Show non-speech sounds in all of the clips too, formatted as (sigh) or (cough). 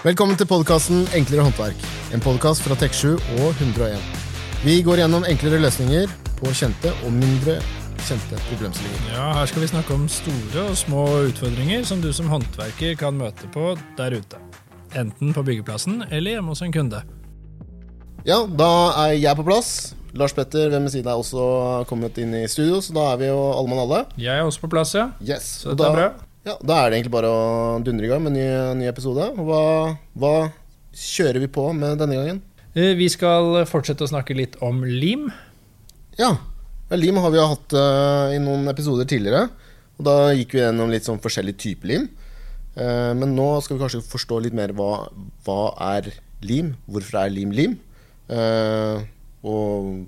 Velkommen til podkasten Enklere håndverk. En podkast fra Tek7 og 101. Vi går gjennom enklere løsninger på kjente og mindre kjente problemstillinger. Ja, Her skal vi snakke om store og små utfordringer som du som håndverker kan møte på der ute. Enten på byggeplassen eller hjemme hos en kunde. Ja, da er jeg på plass. Lars Petter ved min side er også kommet inn i studio, så da er vi jo alle mann alle. Jeg er også på plass, ja. Yes. Så dette da, er bra. Ja, da er det egentlig bare å dundre i gang med en ny, ny episode. Hva, hva kjører vi på med denne gangen? Eh, Vi skal fortsette å snakke litt om lim. Ja, lim har vi jo hatt uh, i noen episoder tidligere. Og da gikk vi gjennom litt sånn forskjellig type lim. Uh, men nå skal vi kanskje forstå litt mer hva, hva er lim? Hvorfor er lim lim? Uh, og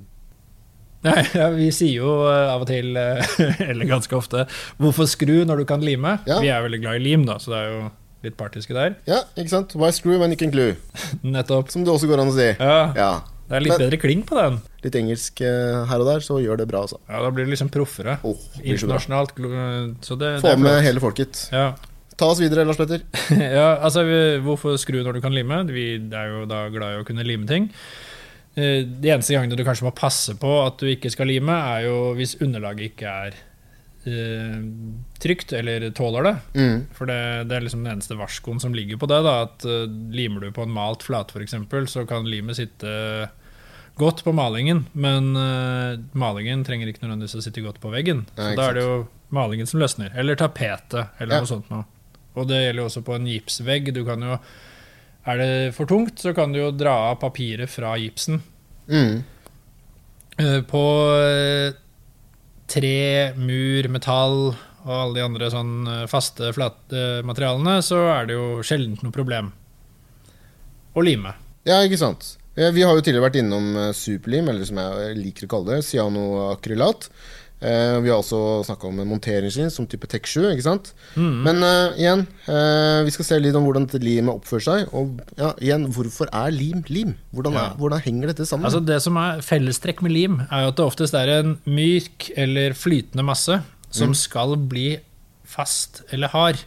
Nei, ja, Vi sier jo eh, av og til, eh, (laughs) eller ganske ofte, 'hvorfor skru når du kan lime'? Ja. Vi er veldig glad i lim, da, så det er jo litt partiske der. ja, ikke sant? Why screw when you can glue? (laughs) Nettopp. Som det også går an å si. Ja, Ja. Det er litt Men- bedre kling på den. Litt engelsk eh, her og der, så gjør det bra, altså. Ja, Da blir det liksom proffere. Oh, det. Internasjonalt. Så det, Få det med hele folket. Ja. Ta oss videre, Lars Petter. (laughs) ja, altså vi- Hvorfor skru når du kan lime? Vi er jo da glad i å kunne lime ting. Eh, De eneste gangene du kanskje må passe på at du ikke skal lime, er jo hvis underlaget ikke er uh, trygt eller tåler det. Mm. For det, det er liksom den eneste varskoen som ligger på det. da, at uh, Limer du på en malt flate, f.eks., så kan limet sitte godt på malingen. Men uh, malingen trenger ikke nødvendigvis å sitte godt på veggen. Ja, Så da er det jo malingen som løsner. Eller tapetet, eller Ja. noe sånt noe. Og det gjelder jo også på en gipsvegg. Du kan jo Er det for tungt, så kan du jo dra av papiret fra gipsen. Mm. Eh, På eh, tre, mur, metall og alle de andre sånn eh, faste flate materialene, så er det jo sjelden noe problem å lime. Ja, ikke sant. Vi har jo tidligere vært innom superlim, eller som jeg liker å kalle det, cyanoakrylat. Eh, Vi har også snakka om en monteringsskinn som type Tek7, ikke sant. Men uh, igjen, uh, vi skal se litt om hvordan dette limet oppfører seg. Og ja, igjen, hvorfor er lim lim? Hvordan, er, Ja. hvordan henger dette sammen? Altså Det som er fellestrekk med lim, er jo at det oftest er en myk eller flytende masse som skal bli fast eller hard.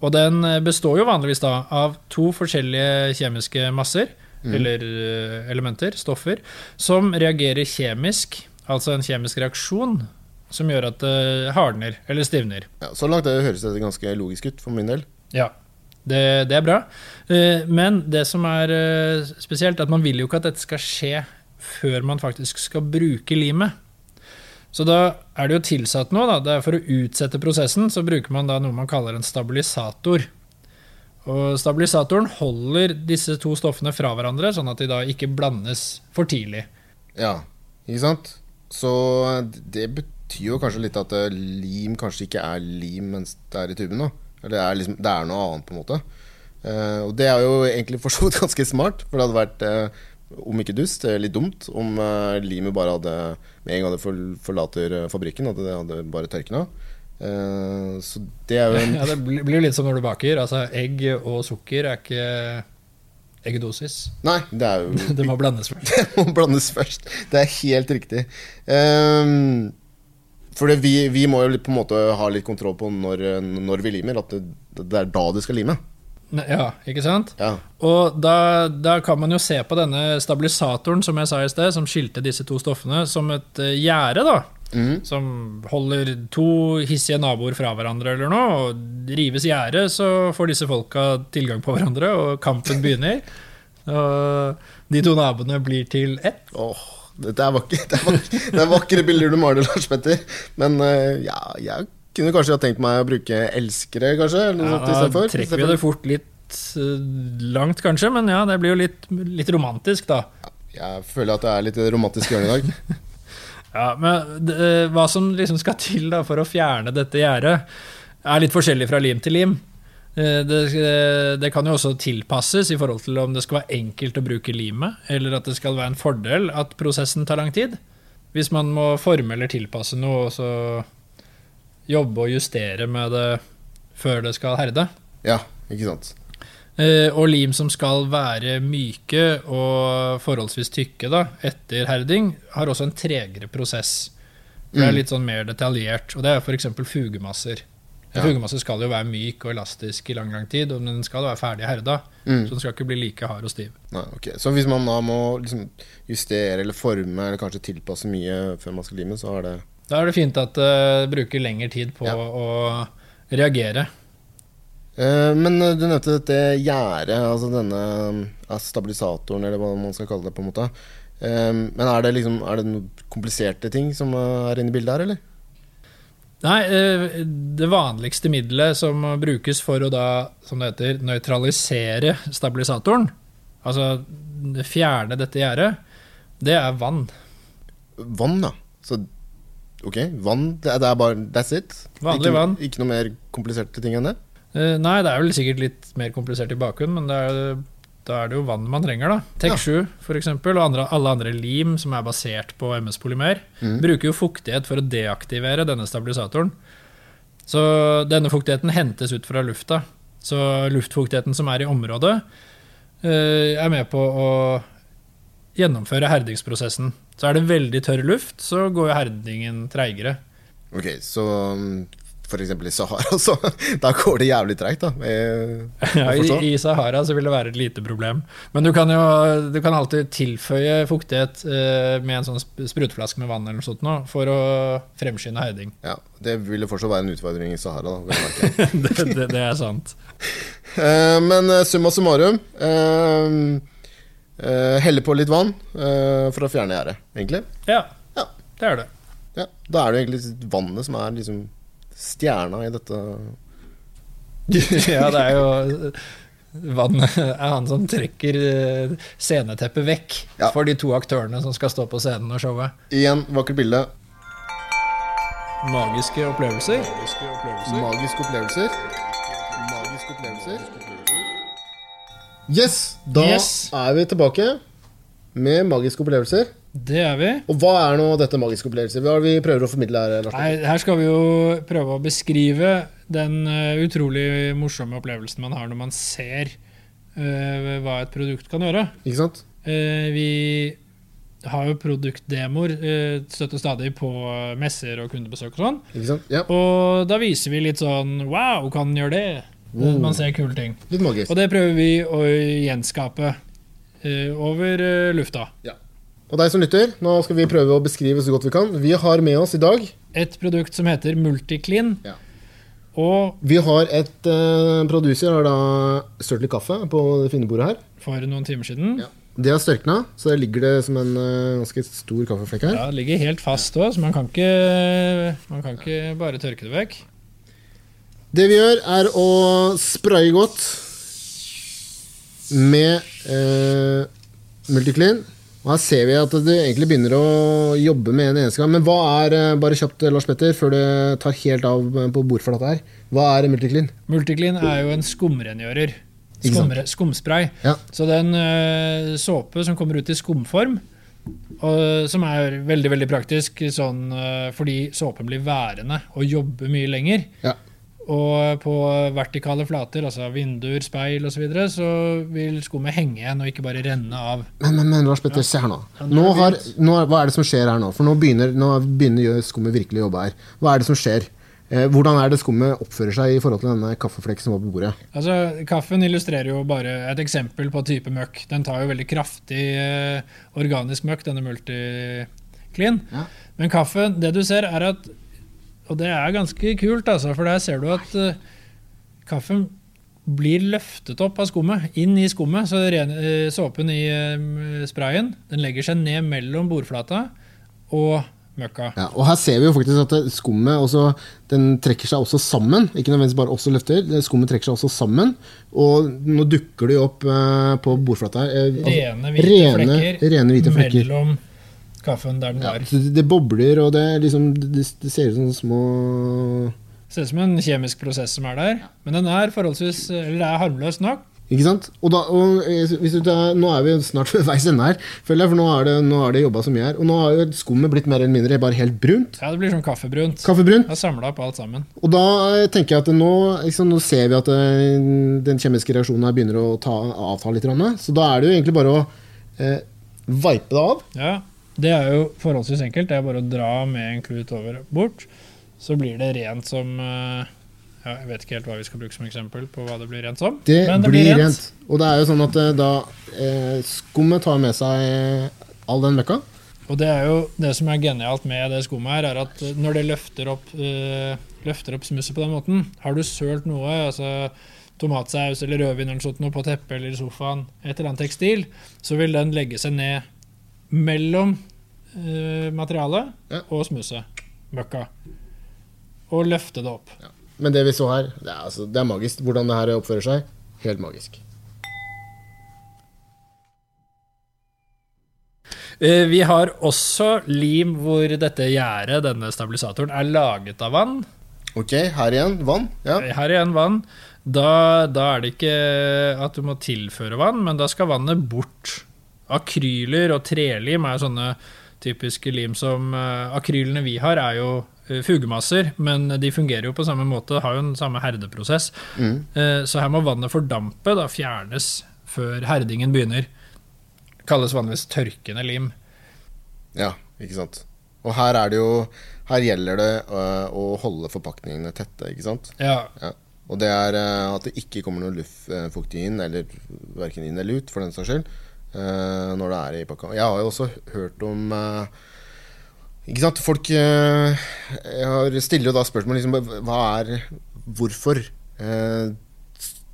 Og den består jo vanligvis da av to forskjellige kjemiske masser, eller eh, elementer, stoffer, som reagerer kjemisk, altså en kjemisk reaksjon, som gjør at det hardner eller stivner. ja, så langt det høres det ganske logisk ut for min del. Ja, det, det er bra. Eh, Men det som er eh, spesielt, er at man vil jo ikke at dette skal skje før man faktisk skal bruke limet. Så da er det jo tilsatt noe. Da. Det er for å utsette prosessen så bruker man da noe man kaller en stabilisator. Og stabilisatoren holder disse to stoffene fra hverandre, sånn at de da ikke blandes for tidlig. Ja, ikke sant? Så det betyr jo kanskje litt at eh, lim kanskje ikke er lim mens det er i tuben. da Eller det er, liksom, det er noe annet, på en måte. Uh, og det er jo egentlig for så vidt (laughs) ganske smart, for det hadde vært, uh, om ikke dust, litt dumt om uh, limet bare hadde Med en gang det forlater fabrikken, at det hadde bare tørkna. Så det er jo en (laughs) Ja, det blir jo litt som når du baker. Altså, egg og sukker er ikke eggedosis. Nei, det er jo (laughs) Det må blandes først. Det må blandes først. Det er helt riktig. Um, for vi, vi må jo på en måte ha litt kontroll på når, når vi limer. At det, det er da det skal lime. Ja, ikke sant? Ja. Og da, da kan man jo se på denne stabilisatoren som jeg sa i sted, som skilte disse to stoffene, som et eh, gjerde. da. Mhm. Som holder to hissige naboer fra hverandre eller noe. Og rives gjerdet, så får disse folka tilgang på hverandre, og kampen begynner. Og de to naboene blir til ett. Åh, dette er vakre, det er vakre, (laughs) det er vakre bilder du maler, Lars Petter. Men eh, ja, jeg kunne kanskje ha tenkt meg å bruke elskere, kanskje? Eller noe Ja, sånt da trekker vi det fort litt eh, langt, kanskje, men ja, det blir jo litt, litt romantisk, da. Jeg føler at det er litt romantisk hjørne i dag. (laughs) Ja, men det, eh, hva som liksom skal til da for å fjerne dette gjerdet, er litt forskjellig fra lim til lim. Eh, Det, eh, det kan jo også tilpasses i forhold til om det skal være enkelt å bruke limet, eller at det skal være en fordel at prosessen tar lang tid. Hvis man må forme eller tilpasse noe, og så jobbe og justere med det før det skal herde. Ja, ikke sant. Eh, Og lim som skal være myke og forholdsvis tykke da, etter herding, har også en tregere prosess. Det er Mm. litt sånn mer detaljert. Og det er f.eks. fugemasser. En fugemasse skal jo være myk og elastisk i lang lang tid, men den skal være ferdig herda. Mm. Så den skal ikke bli like hard og stiv. Nei, ok. Så hvis man da må liksom justere eller forme eller kanskje tilpasse mye før man skal lime, så er det Da er det fint at det bruker lengre tid på Ja. å reagere. Eh, Men eh, du nevnte dette gjerdet, altså denne eh, stabilisatoren, eller hva man skal kalle det, på en måte. Men er det liksom Er det noen kompliserte ting som er inne i bildet her, eller? Nei, eh, det vanligste middelet som brukes for å da, som det heter, nøytralisere stabilisatoren, altså fjerne dette gjerdet, det er vann. Vann, da. Så ok, vann. Det er, det er bare That's it? Vanlig ikke, vann. Ikke noe mer kompliserte ting enn det? Eh, Nei, det er vel sikkert litt mer komplisert i bakgrunnen, men det er, da er det jo vann man trenger, da. Tek 7 for eksempel, og andre, alle andre lim som er basert på MS-polymer, mm. bruker jo fuktighet for å deaktivere denne stabilisatoren. Så denne fuktigheten hentes ut fra lufta. Så luftfuktigheten som er i området, eh, er med på å gjennomføre herdingsprosessen. Så er det veldig tørr luft, så går jo herdingen treigere. Ok, så eksempel i Sahara, (laughs) så da går det jævlig treigt, da. Eh, Ja, i, I Sahara så vil det være et lite problem. Men du kan jo du kan alltid tilføye fuktighet eh, med en sånn sp- sprutflaske med vann eller noe sånt nå, for å fremskynde heiding. Ja, Det vil fortsatt være en utfordring i Sahara, da. (laughs) det, det, det er sant. (laughs) Eh, men eh, summa summarum eh, eh, Helle på litt vann eh, for å fjerne gjerdet, egentlig. Ja, Ja. det er det. Ja, Da er det egentlig vannet som er liksom stjerna i dette (laughs) ja, det er jo Vannet (laughs) er han som trekker eh, sceneteppet vekk Ja. for de to aktørene som skal stå på scenen og showet. Igjen, vakkert bilde. Magiske opplevelser. Magiske opplevelser. Magiske opplevelser. Yes, da Yes. er vi tilbake med magiske opplevelser. Det er vi. Og hva er nå dette magiske opplevelser? Hva er det vi prøver å formidle her? Lars? Nei, her skal vi jo prøve å beskrive den eh, utrolig morsomme opplevelsen man har når man ser uh, hva et produkt kan gjøre. Ikke sant? Uh, vi har jo produktdemoer uh, støtter stadig på messer og kundebesøk og sånn. Ikke sant? Ja, Og da viser vi litt sånn Wow, kan den gjøre det? Wow. Man ser kule ting. litt magisk. Og det prøver vi å gjenskape over lufta. lufta. Og deg som lytter, nå skal vi prøve å beskrive så godt vi kan. Vi har med oss i dag Et produkt som heter Multiclean. Ja. Og Vi har et uh, producer har da litt kaffe på det fine bordet her. for noen timer siden Ja. Det har størkna, så der ligger det som en uh, ganske stor kaffeflekk her. Ja, det ligger helt fast òg, så man kan, ikke, man kan ikke bare tørke det vekk. Det vi gjør, er å spraye godt med eh, Multiclean. Og her ser vi at du egentlig begynner å jobbe med en eneste gang. Men hva er, eh, bare kjapt Lars Petter, før det tar helt av på bordflata her, hva er Multiclean? Multiclean er jo en skumrengjører. Skumre, skumspray. Ja. Så det er en eh, såpe som kommer ut i skumform, og, som er veldig veldig praktisk sånn, eh, fordi såpen blir værende og jobber mye lenger. Ja. Og på vertikale flater, altså vinduer, speil osv., så, videre, så vil skummet henge igjen og ikke bare renne av. Men, men, men Lars Petter, se her nå. Ja, nå har nå, hva er det som skjer her nå? For nå begynner, nå begynner skummet virkelig å jobbe her. Hva er det som skjer? Eh, hvordan er det skummet oppfører seg i forhold til denne kaffeflekken som var på bordet? Altså, Kaffen illustrerer jo bare et eksempel på type møkk. Den tar jo veldig kraftig eh, organisk møkk, denne multiclean. Ja. Men kaffen, det du ser, er at Og det er ganske kult, altså, for der ser du at uh, kaffen blir løftet opp av skummet, inn i skummet. Så ren, uh, såpen i uh, sprayen den legger seg ned mellom bordflata og møkka. Ja, og her ser vi jo faktisk at skummet også, den trekker seg også sammen. Ikke nødvendigvis bare også løfter. Skummet trekker seg også sammen. Og nå dukker det jo opp på bordflata her. altså, Rene hvite rene, rene hvite flekker. mellom kaffen der den var. Ja, det, bobler, og det, liksom, det, det ser ut som små Ser ut som en kjemisk prosess som er der, men den er forholdsvis Eller det er harmløs nok. Ikke sant? Og, da, og eh, tar, Nå er vi snart ved veis ende her, føler jeg, for nå er det, nå er det jobba så mye her. Og nå har jo skummet blitt mer eller mindre bare helt brunt. Ja, det blir sånn kaffebrunt. Kaffebrunt. Det er samla opp alt sammen. Og da eh, tenker jeg at nå, liksom, nå ser vi at det, den kjemiske reaksjonen her begynner å ta, avta litt. Så da er det jo egentlig bare å eh, vipe det av. Ja, Det er jo forholdsvis enkelt. Det er bare å dra med en klut over bort. Så blir det rent som, eh, Ja, jeg vet ikke helt hva vi skal bruke som eksempel på hva det blir rent som. Det, men blir rent. Og det er jo sånn at eh, da eh, skummet tar med seg all den møkka. Og det er jo det som er genialt med det skummet her, er at når det løfter opp, eh, løfter opp smusset på den måten Har du sølt noe, altså tomatsaus eller rødvin eller sånt noe på teppet eller sofaen, et eller annet tekstil, så vil den legge seg ned mellom uh, materialet Ja. og smuset. møkka, og løfte det opp. Men det vi så her, det er, altså, det er magisk. Hvordan det her oppfører seg. Helt magisk. Eh, Vi har også lim hvor dette gjerdet, denne stabilisatoren, er laget av vann. Ok, her igjen. Vann. Ja. Her igjen vann. Da, da er det ikke at du må tilføre vann, men da skal vannet bort. Akryler og trelim er sånne typiske lim som eh, Akrylene vi har, er jo eh, fugemasser, men de fungerer jo på samme måte, har jo den samme herdeprosess. Mm. Eh, Så her må vannet fordampe, da fjernes før herdingen begynner. Kalles vanligvis tørkende lim. ja, ikke sant. Og her er det jo Her gjelder det å holde forpakningene tette, ikke sant. Ja, Ja. Og det er at det ikke kommer noe luftfuktig inn, eller verken inn eller ut, for den saks skyld, når det er i pakka. Jeg har jo også hørt om øh, Ikke sant, folk øh, Jeg har- stiller jo da spørsmål liksom Hva er Hvorfor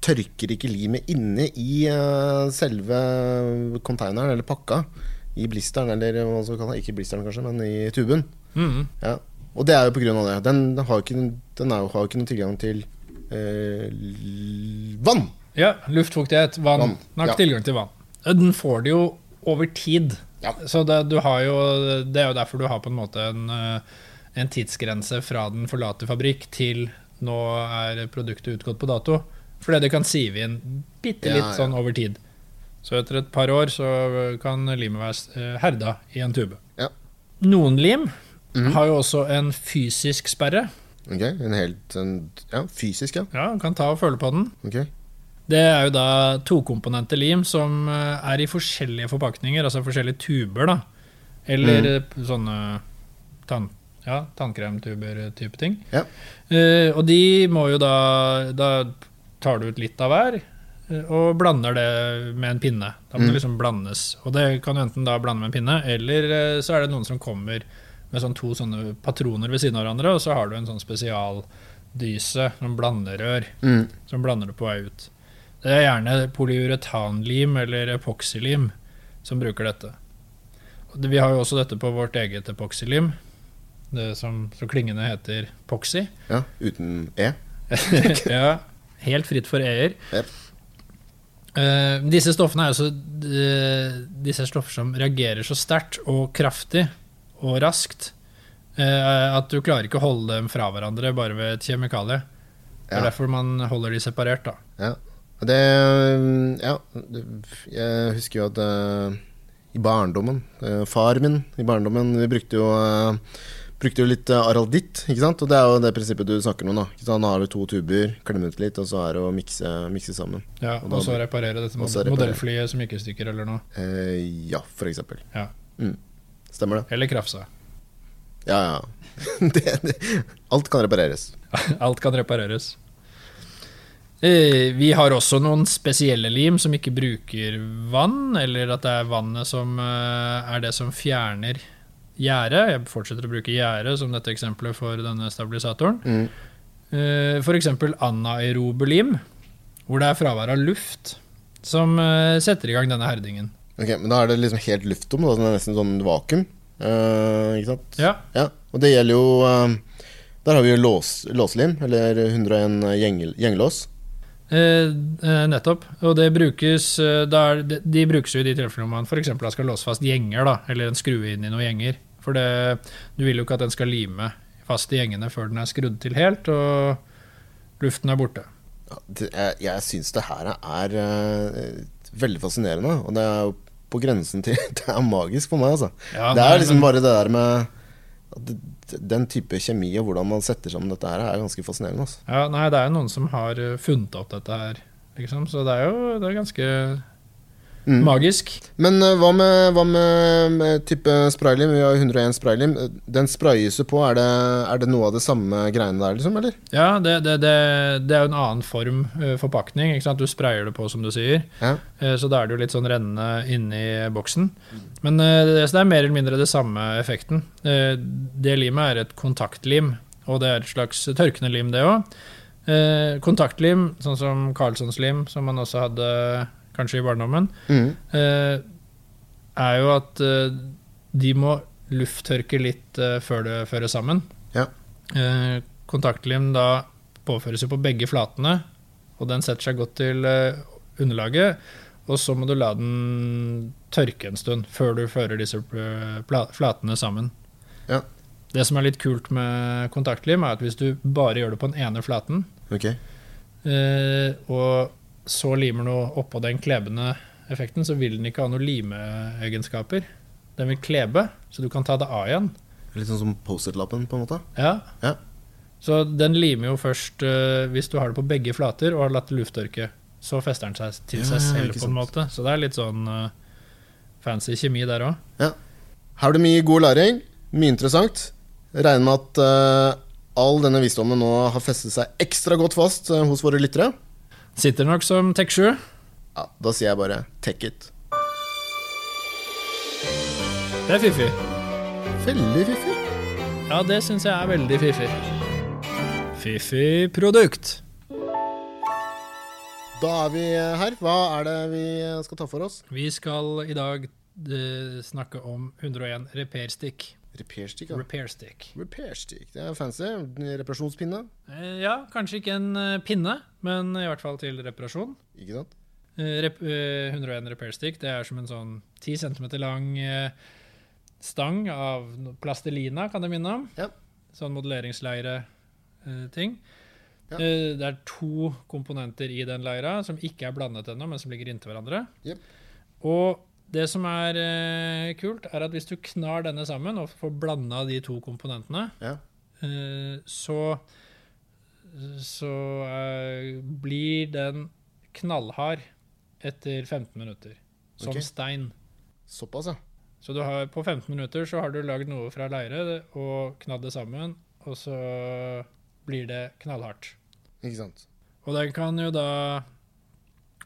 tørker ikke limet inne i selve containeren, eller pakka? I blisteren, eller hva man skal kalle. Ikke blisteren, kanskje, men i tuben. Mm. Ja. Og det er jo på grunn av det. Den har jo ikke, den har jo ikke noen tilgang til eh, vann. ja luftfuktighet, vann. Vann, Den har ikke ja. tilgang til vann. Den får det jo over tid. Ja. Så det, du har jo, det er jo derfor du har på en måte en, eh, en tidsgrense fra den forlater fabrikk til nå er produktet utgått på dato. Fordi det kan sive inn bitte litt Ja, ja. sånn over tid. Så etter et par år så kan limet være eh, herda i en tube. Ja. Noen lim Mhm. har jo også en fysisk sperre. Ok, en helt en, Ja, fysisk, ja. Ja, kan ta og føle på den. Ok. Det er jo da tokomponente lim som eh, er i forskjellige forpakninger, altså forskjellige tuber, da. Eller Mm. eh, sånne tann, ja, tannkremtuber-type ting. Ja. Uh, og de må jo da Da tar du ut litt av hver eh, og blander det med en pinne. Da må Mm. det liksom blandes. Og det kan du enten da blande med en pinne, eller eh, så er det noen som kommer med sånn to sånne patroner ved siden av hverandre, og så har du en sånn spesialdyse, noen blanderør Mm. som blander det på vei ut. Det er gjerne polyuretanlim eller epoksylim som bruker dette. Vi har jo også dette på vårt eget epoksylim, det som så klingende heter poxy. Ja, uten E. (laughs) ja, helt fritt for e-er. Yep. Uh, disse stoffene er altså så eh, Disse er stoffer som reagerer så sterkt og kraftig og raskt uh, at du klarer ikke å holde dem fra hverandre bare ved et kjemikalie. Det er derfor man holder de separert, da. Ja. Det Ja, jeg husker jo at uh, i barndommen uh, Far min i barndommen vi brukte jo uh, Brukte jo litt aralditt, ikke sant? Og det er jo det prinsippet du snakker om nå. Nå har du to tuber, klemme ut litt, og så er det å mikse, mikse sammen. Ja, Og da- og så reparere dette og mod- reparere. modellflyet som ikke stykker, eller noe. Ja, for eksempel. Ja. Mm. Stemmer det? Eller krafsa. Ja, ja. (laughs) det, det, alt kan repareres. (laughs) Alt kan repareres. Eh, Vi har også noen spesielle lim som ikke bruker vann, eller at det er vannet som eh, er det som fjerner gjæret. Jeg fortsetter å bruke gjæret som dette eksempelet for denne stabilisatoren. Mm. F.eks. For eksempel anaerobe lim, hvor det er fravær av luft som eh, setter i gang denne herdingen. Ok, Men da er det liksom helt lufttom, da, det er nesten sånn vakuum. Eh, ikke sant? Ja, Ja, og det gjelder jo eh, Der har vi jo lås, låslim, eller 101 gjeng, gjengelås. Eh, eh, nettopp. Og det brukes eh, er, de, brukes jo i de tilfellene man f.eks. skal låse fast gjenger, da, eller en skrue inn i noen gjenger. For det, du vil jo ikke at den skal lime fast i gjengene før den er skrudd til helt, og luften er borte. Jeg jeg syns det her er eh, veldig fascinerende, og det er jo på grensen til (laughs) Det er magisk for meg, altså. Ja, det er liksom bare det der med Den type kjemi og hvordan man setter sammen dette her, er ganske fascinerende. Altså. Ja, nei, det er jo noen som har eh, funnet opp dette her, liksom. Så det er jo det er ganske Mm. Magisk. Men uh, hva med, hva med, med type spraylim? Vi har 101 spraylim. Den sprayes jo på. Er det, er det noe av det samme greiene der, liksom? Eller? Ja, det, det, det, det er jo en annen form for forpakning. Du sprayer det på, som du sier. Ja. Uh, Så da er det jo litt sånn rennende inni boksen. Men eh, det, er mer eller mindre det samme effekten. Eh, Det limet er et kontaktlim, og det er et slags tørkende lim, det òg. Kontaktlim, sånn som Carlsons lim, som man også hadde kanskje i barndommen, mm. eh, er jo at eh, de må lufttørke litt eh, før det føres sammen. Ja. Eh, Kontaktlim da påføres jo på begge flatene, og den setter seg godt til underlaget. Og så må du la den tørke en stund før du fører disse flatene sammen. Ja. Det som er litt kult med kontaktlim, er at hvis du bare gjør det på den ene flaten, Ok. eh, og så limer noe oppå den klebende effekten, så vil den ikke ha noen limeegenskaper. Den vil klebe, så du kan ta det av igjen. Litt sånn som Post-It-lappen, på en måte? Ja. Ja. Så den limer jo først uh, hvis du har det på begge flater og har latt det lufttørke. Så fester den seg til Ja, seg selv, på en sant. måte. Så det er litt sånn uh, fancy kjemi der òg. Her er det mye god læring. Mye interessant. Regner med at uh, all denne visdommen nå har festet seg ekstra godt fast hos våre lyttere. Sitter nok som Tech7. Ja, da sier jeg bare take it. Det er fiffig. Veldig fiffig. Ja, det syns jeg er veldig fiffig. Fiffig produkt. Da er vi her. Hva er det vi skal ta for oss? Vi skal i dag eh, snakke om 101 repair stick. Repair stick. Ja. Repair stick. Repair stick. Det er fancy. Reparasjonspinne. Eh, Ja, kanskje ikke en eh, pinne, men i hvert fall til reparasjon. Ikke sant? Eh, Rep, eh, 101 repair stick, det er som en sånn 10 cm lang stang av plastelina, kan det minne om. Ja. Sånn modelleringsleire-ting. Ja. Det er to komponenter i den leira som ikke er blandet ennå, men som ligger inntil hverandre. Yep. Og det som er eh, kult, er at hvis du knar denne sammen og får blanda de to komponentene, Ja. eh, så så eh, blir den knallhard etter 15 minutter. Som okay. stein. Såpass, ja. Så du har, på 15 minutter så har du lagd noe fra leire og knadd det sammen, og så blir det knallhardt. Ikke sant. Og den kan jo da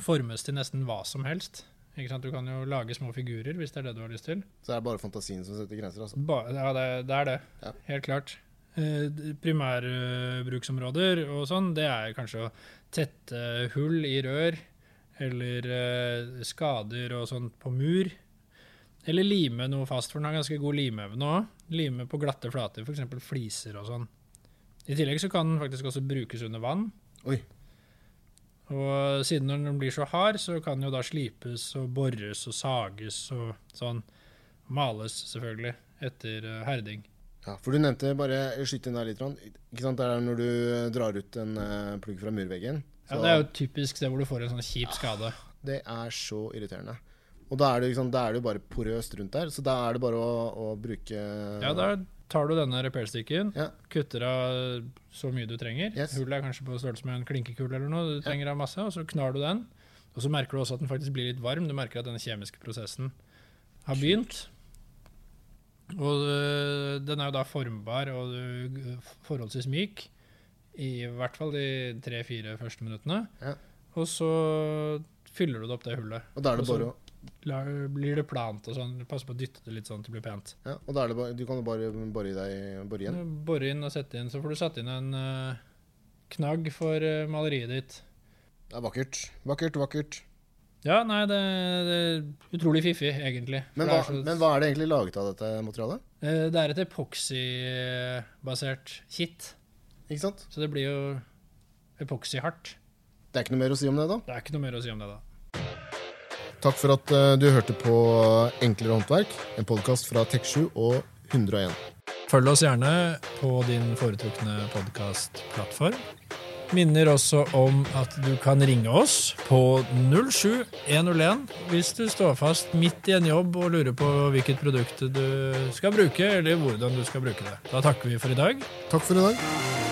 formes til nesten hva som helst. Du kan jo lage små figurer hvis det er det du har lyst til. Så det er bare fantasien som setter grenser, altså. Ba, ja, det, det er det. Ja. Helt klart. Eh, Primærbruksområder og sånn, det er kanskje å tette hull i rør, eller eh, skader og sånt på mur. Eller lime noe fast, for den har ganske god limeevne òg. Lime på glatte flater, f.eks. fliser og sånn. I tillegg så kan den faktisk også brukes under vann. Oi. Og siden når den blir så hard, så kan den jo da slipes og bores og sages og sånn. Males, selvfølgelig, etter eh, herding. Ja, for du nevnte bare skyt inn der litt. Ikke sant? Det er når du drar ut en eh, plugg fra murveggen. Ja, Det er jo typisk sted hvor du får en sånn kjip skade. det er så irriterende. Og er det, da er det jo bare porøst rundt der, så da er det bare å, å bruke Ja, da tar du denne repairsticken, Ja. kutter av så mye du trenger. Yes. Hullet er kanskje på størrelse med en klinkekule eller noe, du trenger av masse, og så knar du den. Og så merker du også at den faktisk blir litt varm. Du merker at denne kjemiske prosessen har begynt. Og øh, den er jo da formbar og øh, forholdsvis myk. I hvert fall de tre-fire første minuttene. Ja. Og så fyller du det opp det hullet. Og da er det bare å blir det plant og sånn. Pass på å dytte det litt sånn at det blir pent. ja, og da er det bare, Du kan jo bare bore i deg bore igjen. Bore inn og sette inn, så får du satt inn en uh, knagg for uh, maleriet ditt. Det er vakkert. Vakkert, vakkert. Ja, nei, det, det er utrolig fiffig, egentlig. Men hva, så- men hva er det egentlig laget av dette materialet? Uh, Det er et epoksybasert kit, Ikke sant? så det blir jo epoxy-hardt. Det er ikke noe mer å si om det, da. Det er ikke noe mer å si om det, da. Takk for at eh, du hørte på Enklere håndverk, en podkast fra Tek7 og 101. Følg oss gjerne på din foretrukne podkastplattform. Minner også om at du kan ringe oss på 07101 hvis du står fast midt i en jobb og lurer på hvilket produkt du skal bruke, eller hvordan du skal bruke det. Da takker vi for i dag. Takk for i dag.